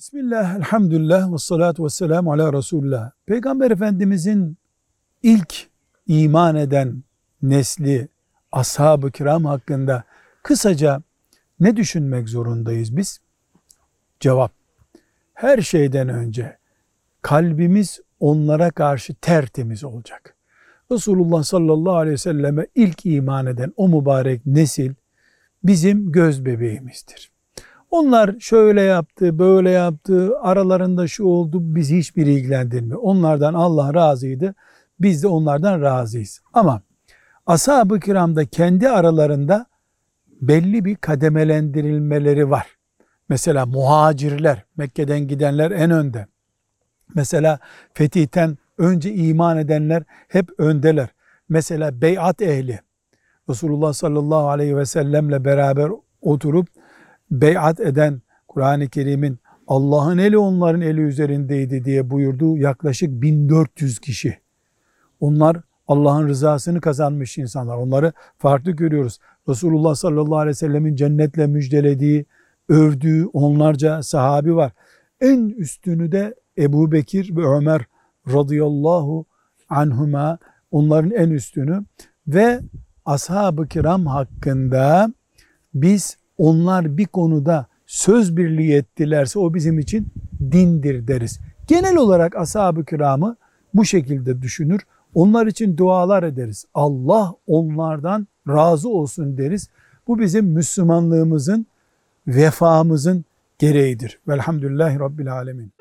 Bismillah, elhamdülillah ve salatu ve selamu ala Resulullah. Peygamber Efendimizin ilk iman eden nesli, ashab-ı kiram hakkında kısaca ne düşünmek zorundayız biz? Cevap, her şeyden önce kalbimiz onlara karşı tertemiz olacak. Resulullah sallallahu aleyhi ve selleme ilk iman eden o mübarek nesil bizim göz bebeğimizdir. Onlar şöyle yaptı, böyle yaptı, aralarında şu oldu, bizi hiçbir ilgilendirmiyor. Onlardan Allah razıydı, biz de onlardan razıyız. Ama ashab-ı kiramda kendi aralarında belli bir kademelendirilmeleri var. Mesela muhacirler, Mekke'den gidenler en önde. Mesela fetihten önce iman edenler hep öndeler. Mesela beyat ehli, Resulullah sallallahu aleyhi ve sellemle beraber oturup beyat eden Kur'an-ı Kerim'in Allah'ın eli onların eli üzerindeydi diye buyurduğu yaklaşık 1400 kişi. Onlar Allah'ın rızasını kazanmış insanlar. Onları farklı görüyoruz. Resulullah sallallahu aleyhi ve sellemin cennetle müjdelediği, övdüğü onlarca sahabi var. En üstünü de Ebu Bekir ve Ömer radıyallahu anhuma onların en üstünü ve ashab-ı kiram hakkında biz onlar bir konuda söz birliği ettilerse o bizim için dindir deriz. Genel olarak ashab-ı kiramı bu şekilde düşünür. Onlar için dualar ederiz. Allah onlardan razı olsun deriz. Bu bizim Müslümanlığımızın, vefamızın gereğidir. Velhamdülillahi Rabbil Alemin.